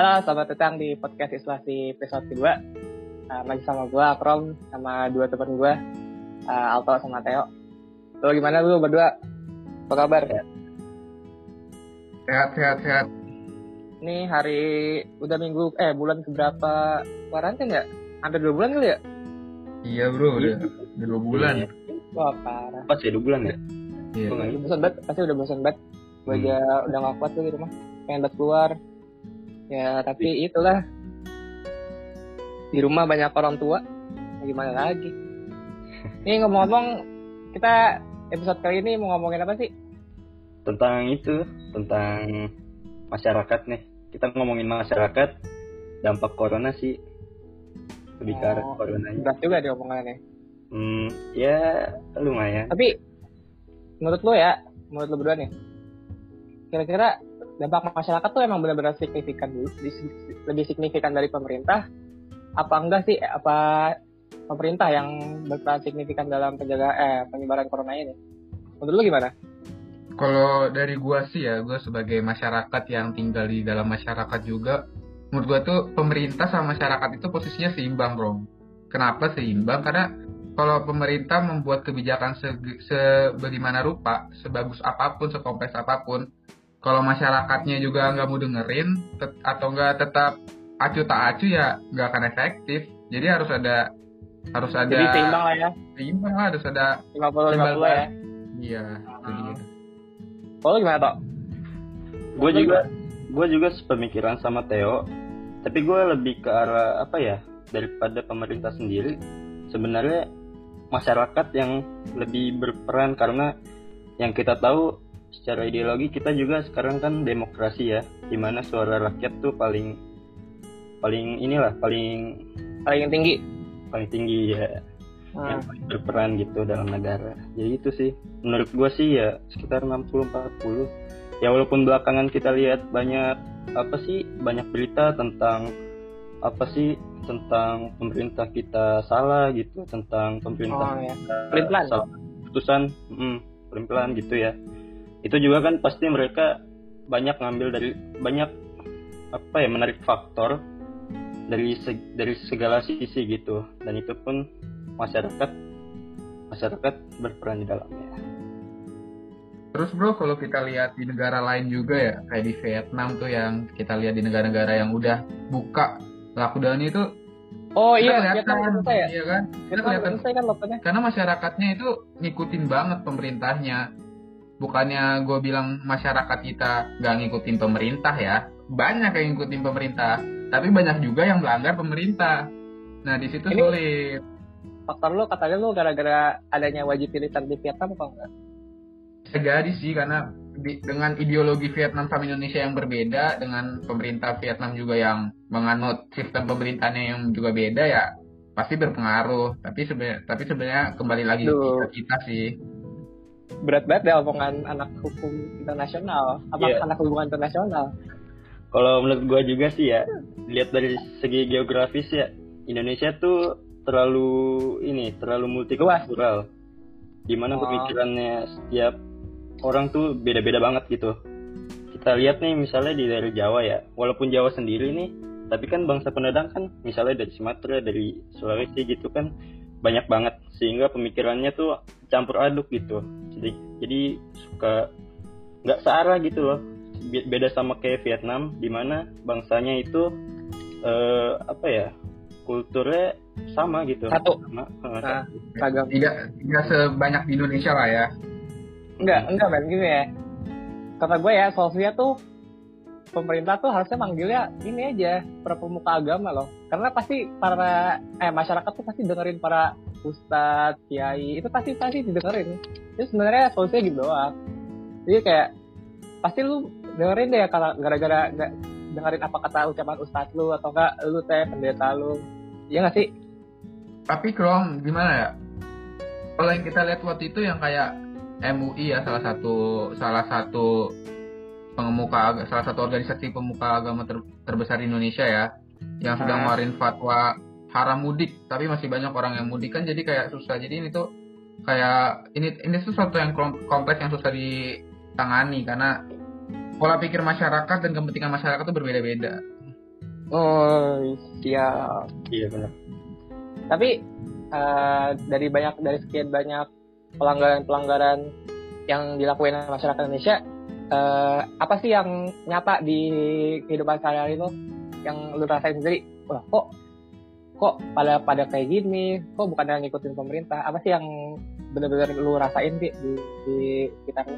Halo, selamat datang di podcast Isolasi episode kedua. Uh, masih sama gue, Akrom, sama dua teman gue, uh, Alto sama Theo. Lo gimana lu berdua? Apa kabar? Sehat, sehat, sehat. Ini hari udah minggu, eh bulan keberapa karantin ya? Hampir dua bulan kali ya? Iya bro, udah, udah dua bulan. Iya. Wah parah. Pas ya dua bulan ya? Iya. Udah bosan banget, pasti udah bosan banget. Gue Hmm. aja udah gak kuat tuh di rumah, pengen banget keluar. Ya tapi itulah, di rumah banyak orang tua, ya gimana lagi. Ini ngomong-ngomong, kita episode kali ini mau ngomongin apa sih? Tentang itu, tentang masyarakat nih. Kita ngomongin masyarakat, dampak corona sih. Lebih ke arah Oh, coronanya. Berat juga di omongannya. Hmm, ya lumayan. Tapi menurut lo ya, menurut lo berdua nih, kira-kira dampak masyarakat tuh emang benar-benar signifikan Di- lebih signifikan dari pemerintah? Apa enggak sih? Apa pemerintah yang berperan signifikan dalam penjaga eh penyebaran corona ini? Menurut lo gimana? Kalau dari gua sih ya, gua sebagai masyarakat yang tinggal di dalam masyarakat juga, menurut gua tuh pemerintah sama masyarakat itu posisinya seimbang, bro. Kenapa seimbang? Karena kalau pemerintah membuat kebijakan se- sebagaimana rupa, sebagus apa pun, sekompleks apa pun, kalau masyarakatnya juga nggak mau dengerin tet- atau nggak tetap acu tak acu ya nggak akan efektif. Jadi harus ada harus ada Jadi seimbang lah ya, seimbang lah, harus ada 50-50 ya. iya dia. Kalau gimana, Tok? Gue juga, gue juga sepemikiran sama Theo. Tapi gue lebih ke arah apa ya? Daripada pemerintah sendiri, sebenarnya masyarakat yang lebih berperan karena yang kita tahu secara ideologi kita juga sekarang kan demokrasi ya, di mana suara rakyat tuh paling paling inilah paling Paling tinggi. paling tinggi ya Hmm. yang paling berperan gitu dalam negara. Jadi itu sih menurut gua sih ya sekitar 60 40. Ya walaupun belakangan kita lihat banyak apa sih banyak berita tentang apa sih tentang pemerintah kita salah gitu tentang Oh pemerintah ya. kita Pelin-pelan. salah keputusan mm, pelan-pelan gitu ya. Itu juga kan pasti mereka banyak ngambil dari banyak apa ya menarik faktor dari dari segala sisi gitu dan itu pun masyarakat masyarakat berperan di dalamnya. Terus bro, kalau kita lihat di negara lain juga ya, kayak di Vietnam tuh yang kita lihat di negara-negara yang udah buka lockdown itu, Oh kita iya, kelihatan, Vietnam selesai ya? iya kan? Kita kelihatan kan lockdownnya? karena masyarakatnya itu ngikutin banget pemerintahnya. Bukannya gue bilang masyarakat kita nggak ngikutin pemerintah ya, banyak yang ngikutin pemerintah, tapi banyak juga yang melanggar pemerintah. Nah di situ sulit. Faktor lo katanya lo gara-gara adanya wajib militer di Vietnam apa enggak? Jadi sih karena di- dengan ideologi Vietnam sama Indonesia yang berbeda dengan pemerintah Vietnam juga yang menganut sistem pemerintahannya yang juga beda ya pasti berpengaruh tapi sebenarnya tapi sebenarnya kembali lagi Duh. ke kita sih berat banget ya omongan anak hukum internasional apa Iya. anak hubungan internasional Kalau menurut gua juga sih ya, lihat dari segi geografis ya, Indonesia tuh terlalu ini, terlalu multikultural. Di mana Oh. pemikirannya setiap orang tuh beda-beda banget gitu. Kita lihat nih misalnya di daerah Jawa ya, walaupun Jawa sendiri nih, tapi kan bangsa pendatang kan misalnya dari Sumatera, dari Sulawesi gitu kan banyak banget sehingga pemikirannya tuh campur aduk gitu. Jadi jadi suka nggak searah gitu loh Be- beda sama kayak Vietnam di mana bangsanya itu eh, apa ya kulturnya sama gitu Satu. sama eh, Nah. satu. ragam tidak tidak sebanyak di Indonesia lah ya enggak enggak men gini ya kata gue ya solusinya tuh pemerintah tuh harusnya manggilnya ini aja para pemuka agama loh karena pasti para eh masyarakat tuh pasti dengerin para ustadz kiai itu pasti pasti didengerin itu sebenarnya solusinya gitu doang jadi kayak pasti lu dengerin deh kalau gara-gara nggak dengerin apa kata ucapan ustadz lu atau enggak lu teh pendeta lu. Iya nggak sih? Tapi Krom gimana ya? Kalau yang kita lihat waktu itu yang kayak MUI ya salah satu salah satu pengemuka salah satu organisasi pemuka agama ter- terbesar di Indonesia ya yang sudah Ah. ngeluarin fatwa haram mudik. Tapi masih banyak orang yang mudik kan jadi kayak susah. Jadi ini tuh kayak ini ini sesuatu yang kom- kompleks yang susah ditangani karena pola pikir masyarakat dan kepentingan masyarakat itu berbeda-beda Oh, siap. Iya benar. Tapi eh, dari banyak dari sekian banyak pelanggaran-pelanggaran yang dilakuin oleh masyarakat Indonesia, eh, apa sih yang nyata di kehidupan sehari-hari lo yang lu rasain sendiri? Wah, kok kok pada pada kayak gini? Kok bukan yang ngikutin pemerintah? Apa sih yang benar-benar lu rasain sih di, di sekitar lu?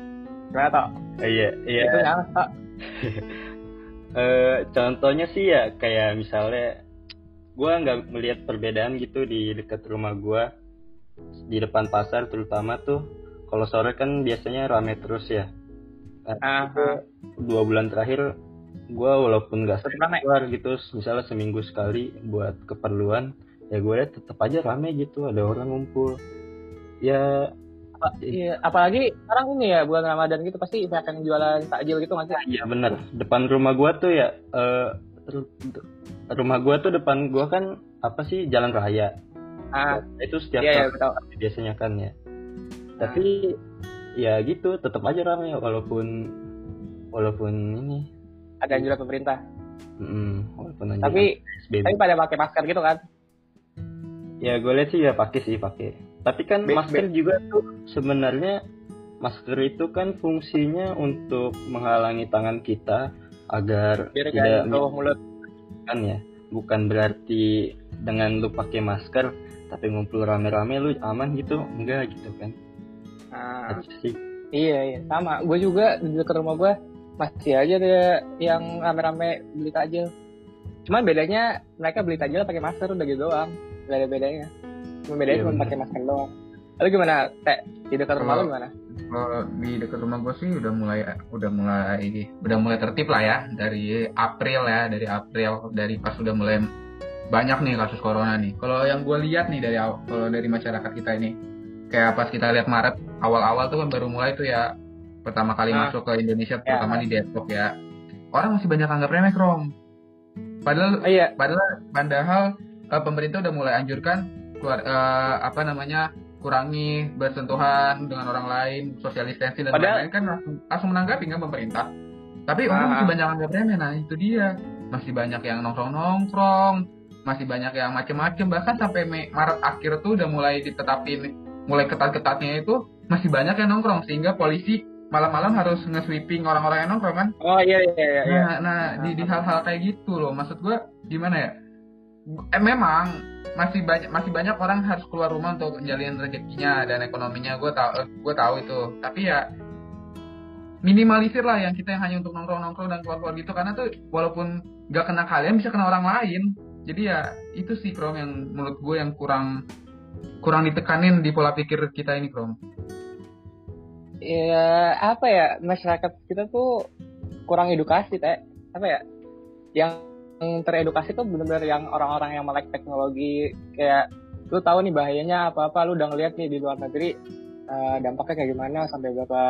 Gimana toh? Iya iya. Itu ya, Tok. Eh, contohnya sih ya kayak misalnya gua nggak melihat perbedaan gitu di dekat rumah gua di depan pasar terutama tuh kalau sore kan biasanya rame terus ya Nah, Ah, itu dua bulan terakhir gua walaupun Tetep rame. keluar gitu misalnya seminggu sekali buat keperluan ya gue lihat tetap aja rame gitu ada orang ngumpul ya Apa- iya, apalagi sekarang ini ya bulan Ramadan gitu pasti banyak yang jualan takjil gitu nggak sih? Iya bener. Depan rumah gua tuh ya, ru- rumah gua tuh depan gua kan apa sih jalan raya. Ah, Itu setiap iya, iya, tahun betul. biasanya kan ya. Tapi ya gitu, tetap aja ramai walaupun walaupun ini, Ada anjuran pemerintah. mm, walaupun Tapi PSBB. tapi pada pakai masker gitu kan? Ya gue lihat sih ya pakai sih pakai. Tapi kan Be- masker juga tuh sebenarnya masker itu kan fungsinya untuk menghalangi tangan kita agar Biar tidak bawah mulut. kan ya bukan berarti dengan lu pakai masker tapi ngumpul rame-rame lu aman gitu enggak gitu kan Nah, sih iya iya sama. Gue juga di dekat rumah gue masih aja ada yang rame-rame beli takjil. Cuman bedanya mereka beli takjil pakai masker udah gitu doang. Gak ada bedanya. Cuma bedanya Iya, cuma pakai masker doang. Lalu gimana, Teh? Di dekat rumah Kalau- gimana? Kalau di dekat rumah gue sih udah mulai udah mulai udah mulai tertib lah ya dari April ya dari April dari pas udah mulai banyak nih kasus corona nih. Kalau yang gue lihat nih dari kalau dari masyarakat kita ini kayak pas kita lihat Maret awal-awal tuh kan baru mulai tuh ya pertama kali Ah. masuk ke Indonesia Ya. terutama di Depok ya orang masih banyak anggap remeh Krom. Padahal Oh iya, Padahal eh, pemerintah udah mulai anjurkan keluar eh, apa namanya kurangi bersentuhan dengan orang lain, social distancing dan Padahal- lain-lain kan langsung, langsung menanggapi kan pemerintah. Tapi orang masih banyak anggap remeh, nah itu dia. Masih banyak yang nongkrong-nongkrong, masih banyak yang macem-macem, bahkan sampai Mei- Maret akhir tuh udah mulai ditetapin, mulai ketat-ketatnya itu masih banyak yang nongkrong sehingga polisi malam-malam harus nge-sweeping orang-orang yang nongkrong kan. oh iya iya iya. iya. Nah, nah di, di hal-hal kayak gitu loh, maksud gua gimana ya? Eh, memang masih banyak masih banyak orang harus keluar rumah untuk menjalin rezekinya dan ekonominya. Gue tahu, gue tahu itu. Tapi ya minimalisir lah yang kita yang hanya untuk nongkrong-nongkrong dan keluar-keluar gitu karena tuh walaupun gak kena kalian bisa kena orang lain. Jadi ya itu sih Krom yang menurut gue yang kurang kurang ditekanin di pola pikir kita ini Krom. Ya apa ya masyarakat kita tuh kurang edukasi teh. Apa ya yang teredukasi tuh bener-bener yang orang-orang yang melek teknologi kayak lu tahu nih bahayanya apa apa lu udah ngeliat nih di luar negeri eh, dampaknya kayak gimana sampai berapa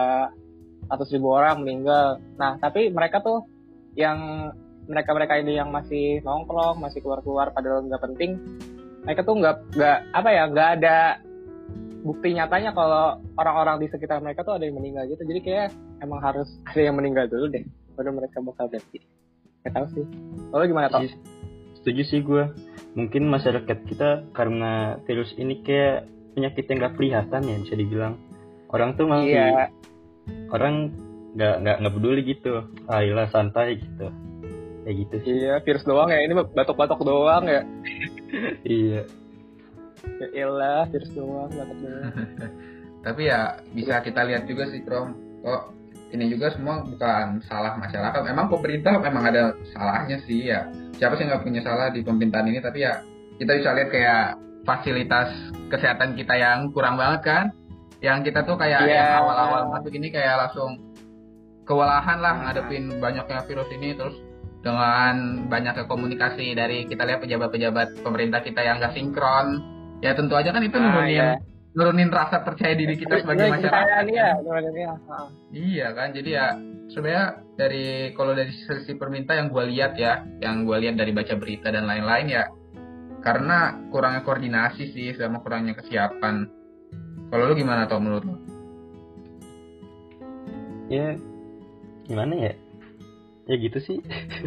ratus ribu orang meninggal. Nah tapi mereka tuh yang mereka-mereka ini yang masih nongkrong masih keluar-keluar padahal nggak penting mereka tuh nggak nggak apa ya nggak ada bukti nyatanya kalau orang-orang di sekitar mereka tuh ada yang meninggal gitu. Jadi kayak emang harus ada yang meninggal dulu deh baru mereka bakal berhenti nggak tahu sih. Kalau gimana toh Iya, setuju sih gue mungkin masyarakat kita karena virus ini kayak penyakit yang gak kelihatan ya bisa dibilang. Orang tuh masih iya. orang nggak nggak nggak peduli gitu. Ayolah santai gitu. Kayak gitu sih. Iya virus doang ya. Ini batuk-batuk doang ya. Iya ya elah virus doang doang Tapi ya bisa kita lihat juga sih Krom. Oh ini juga semua bukan salah masyarakat. Memang pemerintah memang ada salahnya sih ya. Siapa sih nggak punya salah di pemerintahan ini? Tapi ya kita bisa lihat kayak fasilitas kesehatan kita yang kurang banget kan. Yang kita tuh kayak Iya. yang awal-awal masuk ini kayak langsung kewalahan lah ngadepin banyaknya virus ini terus dengan banyaknya komunikasi dari kita lihat pejabat-pejabat pemerintah kita yang nggak sinkron ya tentu aja kan itu Ah, nurunin iya. nurunin rasa percaya diri kita sebagai masyarakat. iya kepercayaan iya. Iya kan, jadi ya sebenarnya dari kalau dari sisi pemerintah yang gue lihat ya, yang gue lihat dari baca berita dan lain-lain ya, karena kurangnya koordinasi sih sama kurangnya kesiapan. Kalau lu gimana tau menurut lu? ya gimana ya ya gitu sih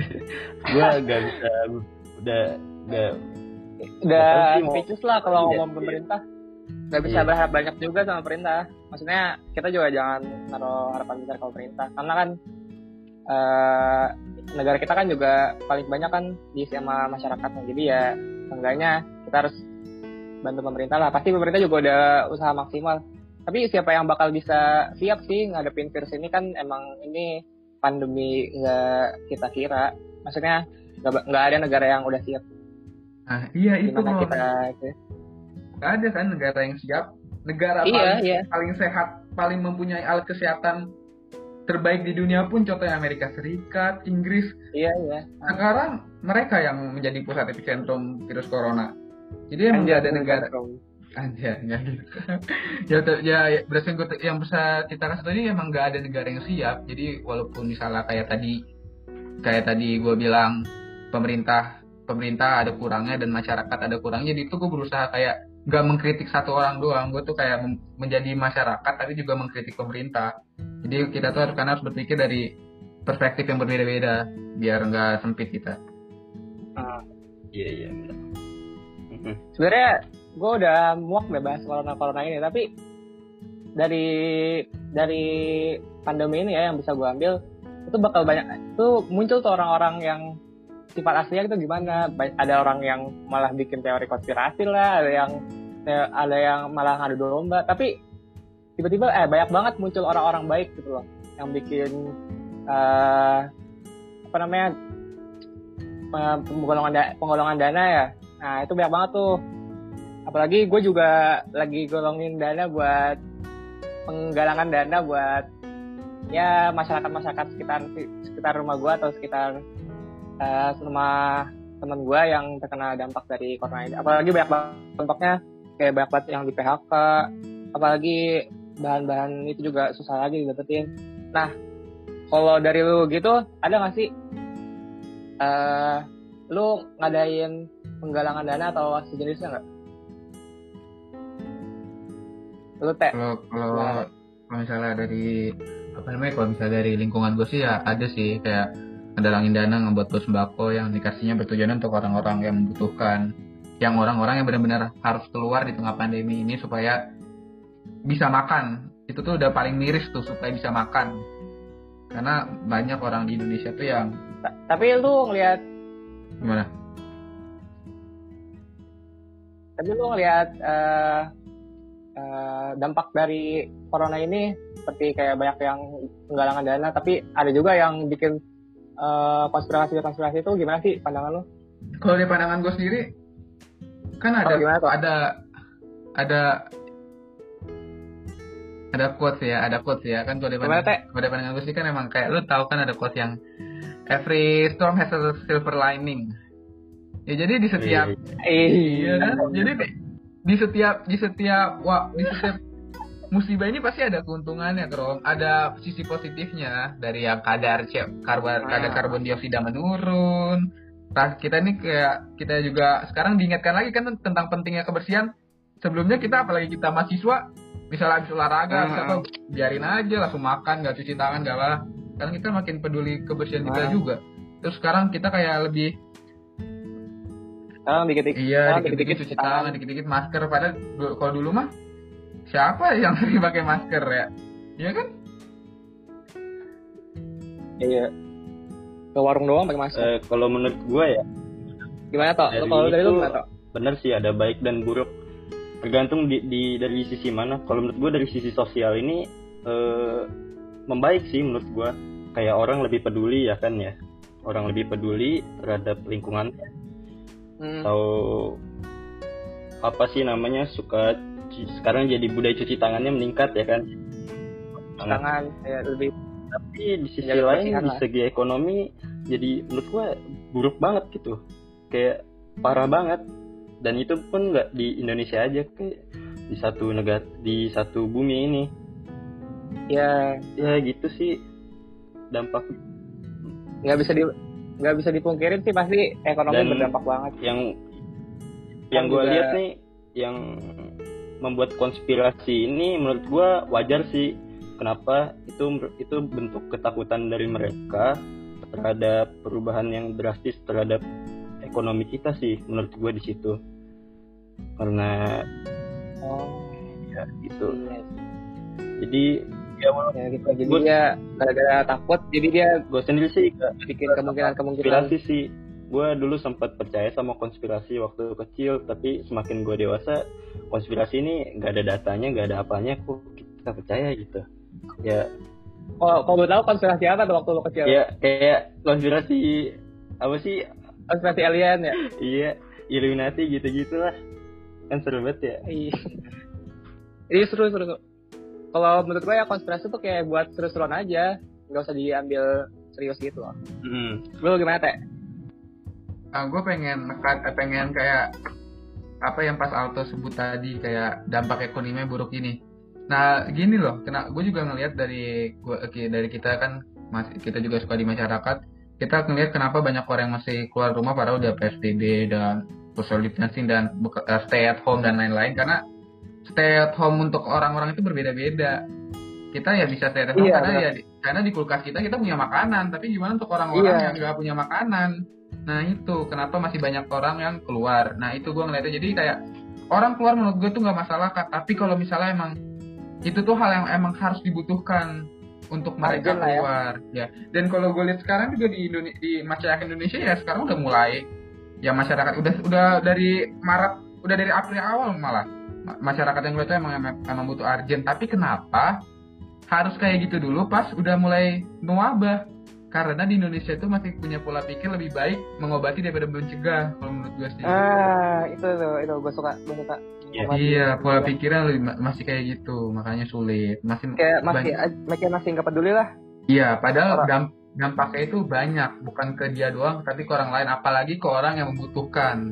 gue gak bisa udah udah udah mau- speechless lah kalau Iya, ngomong iya. pemerintah nggak bisa Iya. berharap banyak juga sama pemerintah. Maksudnya kita juga jangan naruh harapan besar ke pemerintah. Karena kan eh, negara kita kan juga paling banyak kan diisi sama masyarakatnya. Jadi ya seenggaknya kita harus bantu pemerintah lah. Pasti pemerintah juga udah usaha maksimal. Tapi siapa yang bakal bisa siap sih ngadepin virus ini kan emang ini pandemi nggak kita kira. Maksudnya nggak ada negara yang udah siap Nah, iya itu Bro. kita Nggak ada kan negara yang siap. Negara iya paling, iya paling sehat, paling mempunyai alat kesehatan terbaik di dunia pun contohnya Amerika Serikat, Inggris. iya iya Sekarang mereka yang menjadi pusat epicentrum virus corona. Jadi nggak ada negara Anjir, nggak gitu. ya, ya, ya, berdasarkan gua te- yang bisa kita kasih tadi emang nggak ada negara yang siap. Jadi walaupun misalnya kayak tadi, kayak tadi gue bilang pemerintah pemerintah ada kurangnya dan masyarakat ada kurangnya. Jadi itu gue berusaha kayak nggak mengkritik satu orang doang. Gue tuh kayak menjadi masyarakat tapi juga mengkritik pemerintah. Jadi kita tuh harus karena harus berpikir dari perspektif yang berbeda-beda biar nggak sempit kita. iya iya benar. Mhm. sebenarnya gue udah muak deh bahas corona corona ini tapi dari dari pandemi ini ya yang bisa gue ambil itu bakal banyak itu muncul tuh orang-orang yang sifat aslinya itu gimana? Ada orang yang malah bikin teori konspirasi lah ada yang ada yang malah ngadu domba. Tapi tiba-tiba eh banyak banget muncul orang-orang baik gitu loh yang bikin eh apa namanya pe- penggolongan penggolongan dana ya. Nah itu banyak banget tuh. Apalagi gue juga lagi golongin dana buat penggalangan dana buat ya masyarakat masyarakat sekitar sekitar rumah gue atau sekitar rumah teman gue yang terkena dampak dari corona ini. Apalagi banyak banget dampaknya. Kayak banyak banget yang di PHK apalagi bahan-bahan itu juga susah lagi didapetin. Nah kalau dari lu gitu ada nggak sih eh lu ngadain penggalangan dana atau sejenisnya nggak? Lu teh? Kalau kalau Nah. kalau misalnya dari apa namanya kalau misalnya dari lingkungan gue sih ya ada sih kayak ngedalangin dana ngebuat bos sembako yang dikasihnya bertujuan untuk orang-orang yang membutuhkan. Yang orang-orang yang benar-benar harus keluar di tengah pandemi ini supaya bisa makan. Itu tuh udah paling miris tuh supaya bisa makan. Karena banyak orang di Indonesia tuh yang Ta- tapi lu ngelihat gimana? Tapi lu ngelihat eh, eh, dampak dari corona ini seperti kayak banyak yang penggalangan dana tapi ada juga yang bikin eh, konspirasi-konspirasi itu gimana sih pandangan lu? kalau dari pandangan gue sendiri kan ada Oh, ada ada ada quotes ya ada quotes ya. Kan kalau dari pandangan, kalau dari pandangan gue sih kan emang kayak lu tahu kan ada quotes yang every storm has a silver lining. Ya jadi di setiap iya. Kan? Jadi di, di setiap di setiap wah di setiap musibah ini pasti ada keuntungannya Krom ada sisi positifnya dari yang kadar karbon kadar Ah. karbon dioksida menurun Nah, kita ini kayak kita juga sekarang diingatkan lagi kan tentang pentingnya kebersihan sebelumnya kita apalagi kita mahasiswa misalnya habis olahraga habis Hmm. apa biarin aja langsung makan nggak cuci tangan nggak lah sekarang kita makin peduli kebersihan kita Hmm. juga terus sekarang kita kayak lebih Sekarang dikit-dikit Iya, dikit-dikit cuci tangan, dikit-dikit masker. Padahal kalau dulu mah siapa yang sering pakai masker ya? Iya kan? Iya. Ke warung doang pakai masker. Eh, kalau menurut gue ya gimana toh? Kalau dari lu gimana toh? benar sih ada baik dan buruk tergantung di, di dari sisi mana kalau menurut gue dari sisi sosial ini eh, membaik sih menurut gue kayak orang lebih peduli ya kan ya orang lebih peduli terhadap lingkungan Hmm. atau apa sih namanya suka sekarang jadi budaya cuci tangannya meningkat ya kan? Tangan ya lebih tapi di sisi lain di lah. segi ekonomi jadi menurut gua buruk banget gitu. Kayak parah banget. Dan itu pun nggak di Indonesia aja kayak di satu negara di satu bumi ini. Ya. Ya gitu sih. Dampak nggak bisa di nggak bisa dipungkirin sih pasti ekonomi Dan- berdampak banget. yang yang gue juga- lihat nih yang membuat konspirasi ini menurut gua wajar sih. Kenapa? Itu itu bentuk ketakutan dari mereka terhadap perubahan yang drastis terhadap ekonomi kita sih menurut gue di situ. Karena oh. Ya gitu. Iya. jadi ya walaupun ya gitu jadi Gua- dia gara-gara takut jadi dia gue sendiri sih gak bikin kemungkinan kemungkinan sih gue dulu sempat percaya sama konspirasi waktu kecil tapi semakin gue dewasa konspirasi ini nggak ada datanya nggak ada apanya kok kita percaya gitu. Ya. Oh kalau gue tahu konspirasi apa tuh waktu lu kecil? Ya kayak konspirasi apa sih? Konspirasi alien ya? Iya Illuminati gitu gitulah kan seru banget ya. Iya. Iya seru seru kalau menurut gue ya konspirasi tuh kayak buat seru-seruan aja. Nggak usah diambil serius gitu loh. Hmm. lu gimana teh Ah, gue pengen nekat, eh, pengen kayak apa yang pas Alto sebut tadi kayak dampak ekonomi buruk ini. Nah gini loh, kena gue juga ngelihat dari gua, oke, dari kita kan masih kita juga suka di masyarakat. Kita ngelihat kenapa banyak orang yang masih keluar rumah padahal udah PSBB dan social distancing dan eh, stay at home dan lain-lain karena stay at home untuk orang-orang itu berbeda-beda. Kita ya bisa stay at home Iya, karena benar. ya di- karena di kulkas kita kita punya makanan, tapi gimana untuk orang-orang Iya. yang nggak punya makanan? Nah itu kenapa masih banyak orang yang keluar. Nah itu gue ngeliatnya jadi kayak orang keluar menurut gue tuh nggak masalah Kak. Tapi kalau misalnya emang itu tuh hal yang emang harus dibutuhkan untuk mereka ya. keluar ya. Dan kalau gue lihat sekarang juga di Indonesia, di masyarakat Indonesia ya sekarang udah mulai ya masyarakat udah udah dari Maret udah dari April awal malah Ma- masyarakat yang gue tuh emang, emang emang butuh urgent. Tapi kenapa harus kayak gitu dulu pas udah mulai mewabah? Karena di Indonesia itu masih punya pola pikir lebih baik mengobati daripada mencegah kalau menurut gue sih. ah itu tuh itu gue suka gue suka Iya. Masih- Iya, pola pikirnya lebih, ma- masih kayak gitu, makanya sulit. Masih kayak masih masih masih nggak peduli lah Iya, padahal damp- dampaknya itu banyak, bukan ke dia doang, tapi ke orang lain, apalagi ke orang yang membutuhkan.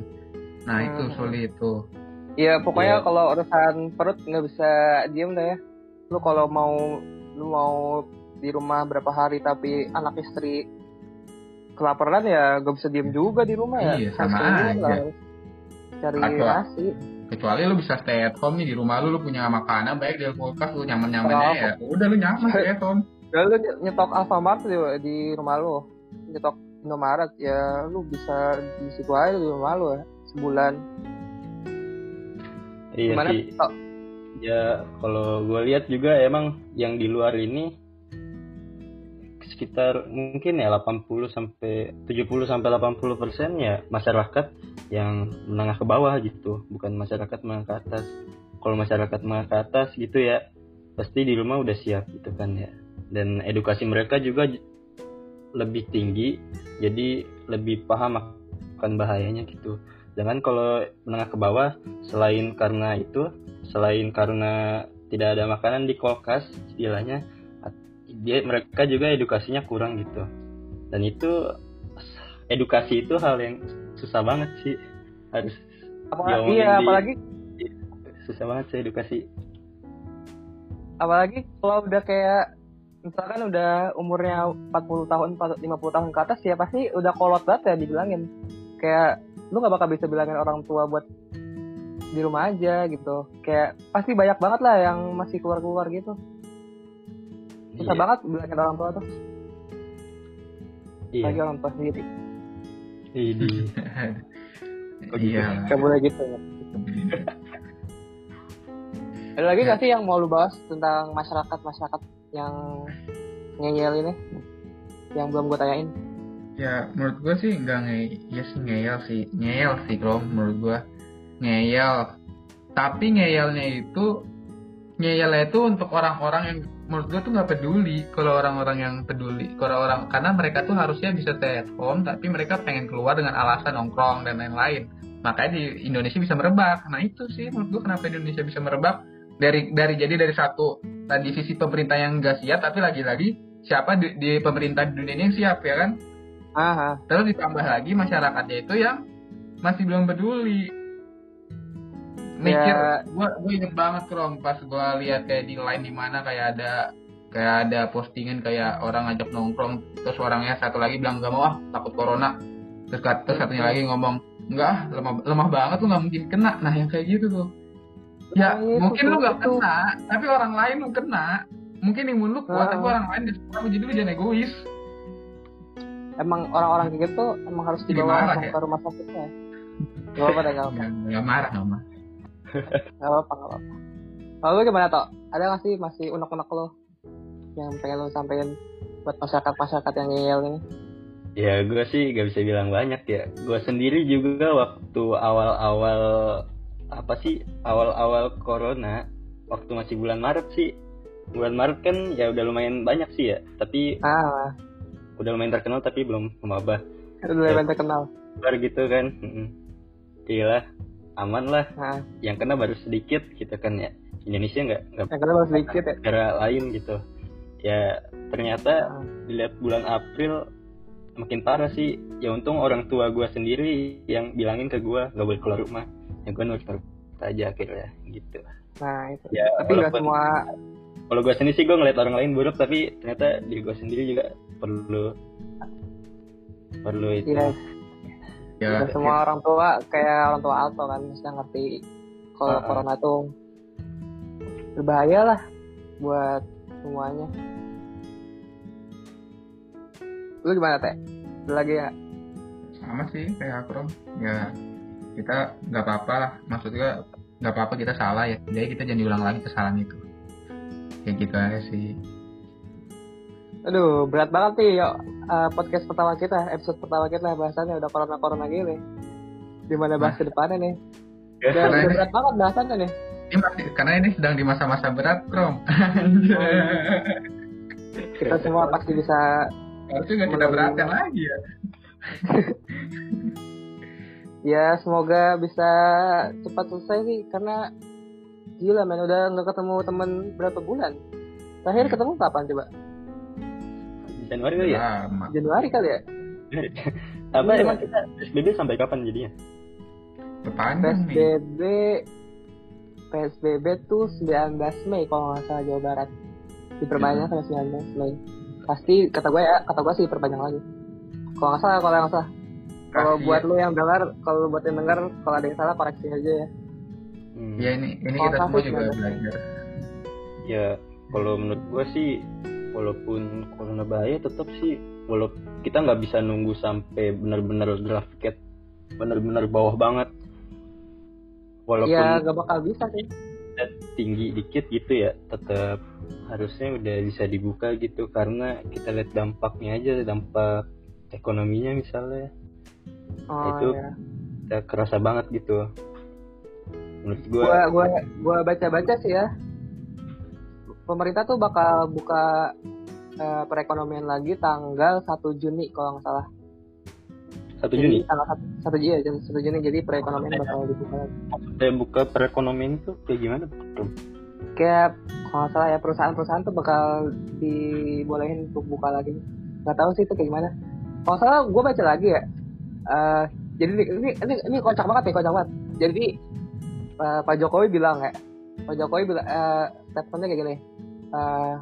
Nah, itu Hmm. sulit tuh. Iya pokoknya Iya. kalau urusan perut nggak bisa diem dah ya. Lu kalau mau lu mau di rumah berapa hari tapi anak istri kelaparan ya gak bisa diem juga di rumah ya. Iya, Harus sama aja. lah. Cari Atau- nasi. Kecuali lu bisa stay at home nih di rumah lu, lu punya makanan baik di kulkas, lu nyaman-nyamannya Oh. ya. Udah lu nyaman stay at home. Ya lu nyetok Alfamart di, di rumah lu. Nyetok Indomaret ya lu bisa di situ aja di rumah lu ya sebulan. iya Gimana? sih Oh, ya kalau gue lihat juga emang yang di luar ini sekitar mungkin ya 80 sampai 70 sampai 80 persen ya masyarakat yang menengah ke bawah gitu. Bukan masyarakat menengah ke atas. Kalau masyarakat menengah ke atas gitu ya pasti di rumah udah siap gitu kan ya. Dan edukasi mereka juga lebih tinggi jadi lebih paham akan bahayanya gitu. Jangan kalau menengah ke bawah selain karena itu selain karena tidak ada makanan di kulkas istilahnya dia mereka juga edukasinya kurang gitu. Dan itu edukasi itu hal yang susah banget sih. Harus apalagi iya di- apalagi susah banget sih edukasi. Apalagi kalau udah kayak misalkan udah umurnya 40 tahun 50 tahun ke atas ya pasti udah kolot banget ya dibilangin. Kayak lu nggak bakal bisa bilangin orang tua buat di rumah aja gitu. Kayak pasti banyak banget lah yang masih keluar keluar gitu susah Iya, banget bilangin orang tua tuh iya. lagi orang tua sendiri Idi. Oh, gitu. Iya. Gak boleh gitu ya. Ada lagi Ya. gak sih yang mau lu bahas tentang masyarakat-masyarakat yang ngeyel ini? Yang belum gue tanyain. Ya, menurut gue sih nggak nge ya sih ngeyel sih, ngeyel sih kalau menurut gue ngeyel. Tapi ngeyelnya itu ngeyelnya itu untuk orang-orang yang menurut gue tuh nggak peduli kalau orang-orang yang peduli kalau orang karena mereka tuh harusnya bisa stay at home tapi mereka pengen keluar dengan alasan nongkrong dan lain-lain. Makanya di Indonesia bisa merebak. Nah itu sih menurut gue kenapa Indonesia bisa merebak. Dari dari jadi dari satu tadi sisi pemerintah yang nggak siap tapi lagi-lagi siapa di, di pemerintah di dunia ini yang siap ya kan? Ah, Terus ditambah lagi masyarakatnya itu yang masih belum peduli. Mikir, Ya. gua gue inget banget Krom pas gua lihat kayak di line di mana kayak ada kayak ada postingan kayak orang ngajak nongkrong terus orangnya satu lagi bilang gak mau ah takut corona. Terus, terus satunya lagi ngomong enggak ah lemah lemah banget tuh nggak mungkin kena. Nah yang kayak gitu tuh. Ya Nah, mungkin lu nggak kena tapi orang lain lu kena. Mungkin imun lu kuat Ah. tapi orang lain gak lu jadi lu jangan egois. Emang orang-orang kayak gitu emang harus dibawa marah langsung ya? ke rumah sakitnya. Gak apa-apa gak apa-apa. Nggak marah nggak marah gak apa-apa gak apa-apa kalau lu gimana toh ada gak sih masih unek-unek lo yang pengen lo sampein buat masyarakat-masyarakat yang ngeyel ini Ya gue sih gak bisa bilang banyak ya. Gue sendiri juga waktu awal-awal apa sih awal-awal corona waktu masih bulan Maret sih. Bulan Maret kan ya udah lumayan banyak sih ya. Tapi ah udah lumayan terkenal tapi belum mewabah. udah Ya. yang terkenal Baru gitu kan. Gila, aman lah. nah. Yang kena baru sedikit gitu kan ya. Indonesia nggak nggak yang kedua baru sedikit ya? Negara lain gitu. Ya ternyata Ah. dilihat bulan April makin parah sih. Ya untung orang tua gue sendiri yang bilangin ke gue gak boleh keluar rumah. Ya gue nurut aja akhirnya gitu. Nah itu. Ya tapi nggak semua. kalau gue sendiri sih gue ngeliat orang lain buruk tapi ternyata diri gue sendiri juga perlu perlu itu. Ya ya nggak semua orang tua kayak orang tua Alto kan mesti ngerti kalau ah. corona tuh berbahaya lah buat semuanya. Lu gimana teh? Lagi ya sama sih kayak Akrom ya kita nggak apa-apa lah. Maksudnya nggak apa-apa kita salah ya. Jadi kita jangan diulang lagi kesalahan itu. Kayak gitu aja sih aduh berat banget nih yuk eh, podcast pertama kita episode pertama kita bahasannya udah corona corona gini gimana bahas ke depannya nih? Udah, Karena udah ini, berat banget bahasannya nih. Ini masih karena ini sedang di masa-masa berat Krom. Kita semua pasti bisa harusnya nggak kita beratkan lagi ya. Ya semoga bisa cepat selesai sih karena gila men udah nggak ketemu temen berapa bulan? Terakhir ketemu kapan coba Januari kali ya? Lama. Januari kali ya? Apa Iya. emang kita SBB sampai kapan jadinya? Berpanjang nih PSBB PSBB tuh 19 Mei kalau nggak salah Jawa Barat. Diperpanjang sampai 19 Mei. Pasti kata gue ya kata gue sih diperpanjang lagi. Kalau nggak salah kalau nggak salah. Kalau Kasih buat ya. lu yang dengar kalau buat yang dengar kalau ada yang salah koreksi aja ya. Hmm. ya ini ini Kalau kita semua juga belajar. Ya kalau menurut gue sih walaupun corona bahaya tetap sih walau kita nggak bisa nunggu sampai benar-benar grafiknya benar-benar bawah banget. Walaupun ya nggak bakal bisa sih. Tinggi dikit gitu ya tetap harusnya udah bisa dibuka gitu karena kita lihat dampaknya aja dampak ekonominya misalnya. Oh, Itu- ya. kerasa banget gitu. Menurut gua gua gua baca baca sih ya pemerintah tuh bakal buka eh, perekonomian lagi tanggal 1 Juni kalau nggak salah. Satu Jadi Juni? tanggal 1, 1 Juni ya jam 1 Juni jadi perekonomian bakal dibuka lagi. Maksudnya buka perekonomian itu kayak gimana? Kayak kalau nggak salah ya perusahaan-perusahaan tuh bakal dibolehin untuk buka lagi. Nggak tahu sih itu kayak gimana. Kalau salah gue baca lagi ya. Eh, jadi ini, ini ini kocak banget nih kocak banget. Jadi eh, Pak Jokowi bilang ya Pak Jokowi bilang eh, statementnya kayak gini eh,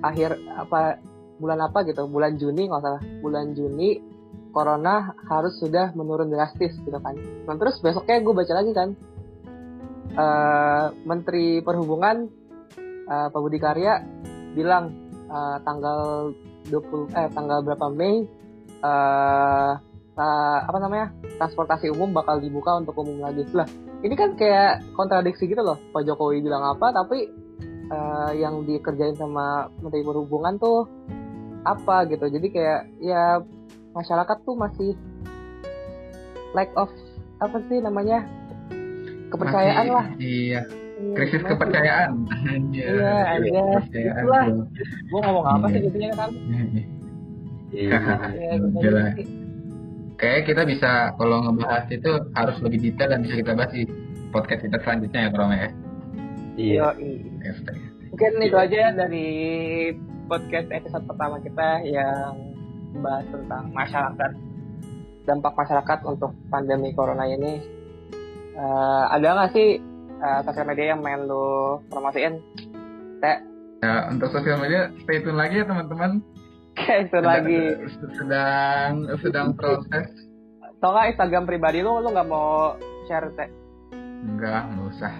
akhir apa bulan apa gitu bulan Juni nggak salah. Bulan Juni corona harus sudah menurun drastis gitu kan. Nah terus besoknya gue baca lagi kan eh, Menteri Perhubungan eh, Pak Budi Karya bilang eh, tanggal 20 eh tanggal berapa Mei eh ta- apa namanya transportasi umum bakal dibuka untuk umum lagi. Lah ini kan kayak kontradiksi gitu loh. Pak Jokowi bilang apa tapi eh, yang dikerjain sama Menteri Perhubungan tuh apa gitu jadi kayak ya masyarakat tuh masih lack of apa sih namanya kepercayaan Masih- lah iya Iya, krisis masih- kepercayaan. Iya. Kepercayaan, Itulah. gue ngomong apa sih Iya. gitu ya kan Iya, ya, gitu aja sih. Kayak kita bisa kalau ngebahas itu harus lebih detail dan bisa kita bahas di podcast kita selanjutnya ya, Bro ya. Iya mungkin itu aja ya dari podcast episode pertama kita yang membahas tentang masyarakat dampak masyarakat untuk pandemi corona ini Eh, ada nggak sih eh, sosial media yang main lu promosiin Teh, Ya, untuk sosial media stay tune lagi ya teman-teman. kayak itu lagi sedang sedang proses. tau nggak Instagram pribadi lu lu nggak mau share Teh? Enggak, enggak usah.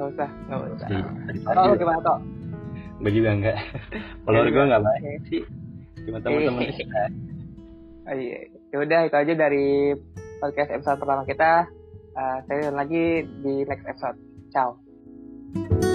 Nggak usah nggak usah Di, Oh, lu gimana toh? gue juga enggak follower gue enggak banyak sih cuma teman-teman Eh. kita Oh, iya. Ya udah itu aja dari podcast episode pertama kita. Uh, saya lagi di next episode. Ciao.